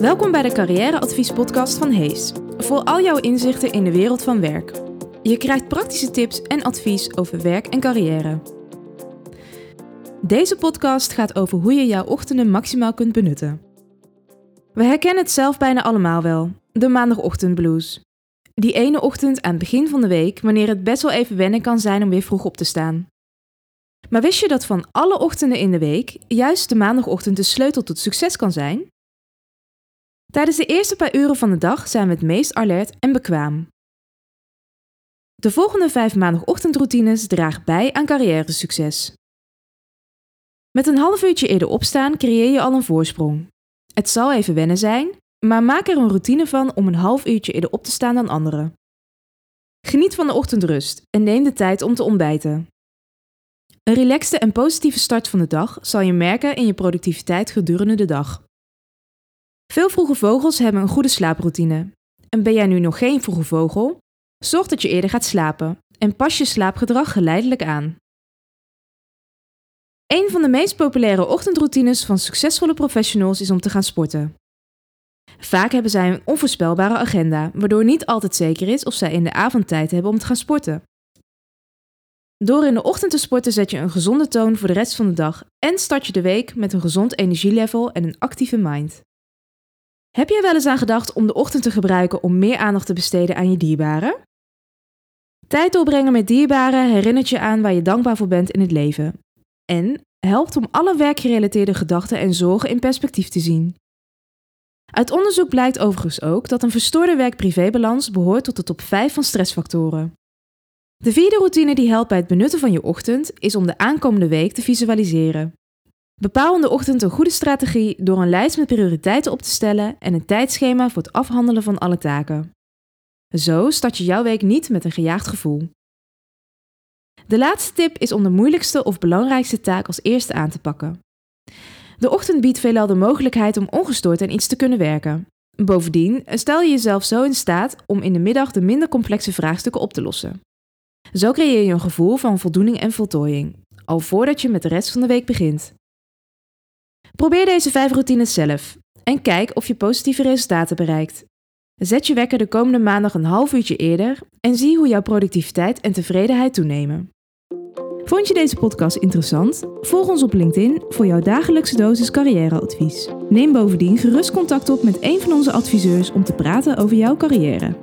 Welkom bij de carrièreadviespodcast van Hees. Voor al jouw inzichten in de wereld van werk. Je krijgt praktische tips en advies over werk en carrière. Deze podcast gaat over hoe je jouw ochtenden maximaal kunt benutten. We herkennen het zelf bijna allemaal wel, de maandagochtendblues. Die ene ochtend aan het begin van de week, wanneer het best wel even wennen kan zijn om weer vroeg op te staan. Maar wist je dat van alle ochtenden in de week juist de maandagochtend de sleutel tot succes kan zijn? Tijdens de eerste paar uren van de dag zijn we het meest alert en bekwaam. De volgende vijf maandagochtendroutines dragen bij aan carrière-succes. Met een half uurtje eerder opstaan creëer je al een voorsprong. Het zal even wennen zijn, maar maak er een routine van om een half uurtje eerder op te staan dan anderen. Geniet van de ochtendrust en neem de tijd om te ontbijten. Een relaxte en positieve start van de dag zal je merken in je productiviteit gedurende de dag. Veel vroege vogels hebben een goede slaaproutine. En ben jij nu nog geen vroege vogel? Zorg dat je eerder gaat slapen en pas je slaapgedrag geleidelijk aan. Een van de meest populaire ochtendroutines van succesvolle professionals is om te gaan sporten. Vaak hebben zij een onvoorspelbare agenda, waardoor niet altijd zeker is of zij in de avond tijd hebben om te gaan sporten. Door in de ochtend te sporten zet je een gezonde toon voor de rest van de dag en start je de week met een gezond energielevel en een actieve mind. Heb jij wel eens aan gedacht om de ochtend te gebruiken om meer aandacht te besteden aan je dierbaren? Tijd doorbrengen met dierbaren herinnert je aan waar je dankbaar voor bent in het leven. En helpt om alle werkgerelateerde gedachten en zorgen in perspectief te zien. Uit onderzoek blijkt overigens ook dat een verstoorde werk-privébalans behoort tot de top 5 van stressfactoren. De vierde routine die helpt bij het benutten van je ochtend is om de aankomende week te visualiseren. Bepaal in de ochtend een goede strategie door een lijst met prioriteiten op te stellen en een tijdschema voor het afhandelen van alle taken. Zo start je jouw week niet met een gejaagd gevoel. De laatste tip is om de moeilijkste of belangrijkste taak als eerste aan te pakken. De ochtend biedt veelal de mogelijkheid om ongestoord aan iets te kunnen werken. Bovendien stel je jezelf zo in staat om in de middag de minder complexe vraagstukken op te lossen. Zo creëer je een gevoel van voldoening en voltooiing, al voordat je met de rest van de week begint. Probeer deze vijf routines zelf en kijk of je positieve resultaten bereikt. Zet je wekker de komende maandag een half uurtje eerder en zie hoe jouw productiviteit en tevredenheid toenemen. Vond je deze podcast interessant? Volg ons op LinkedIn voor jouw dagelijkse dosis carrièreadvies. Neem bovendien gerust contact op met een van onze adviseurs om te praten over jouw carrière.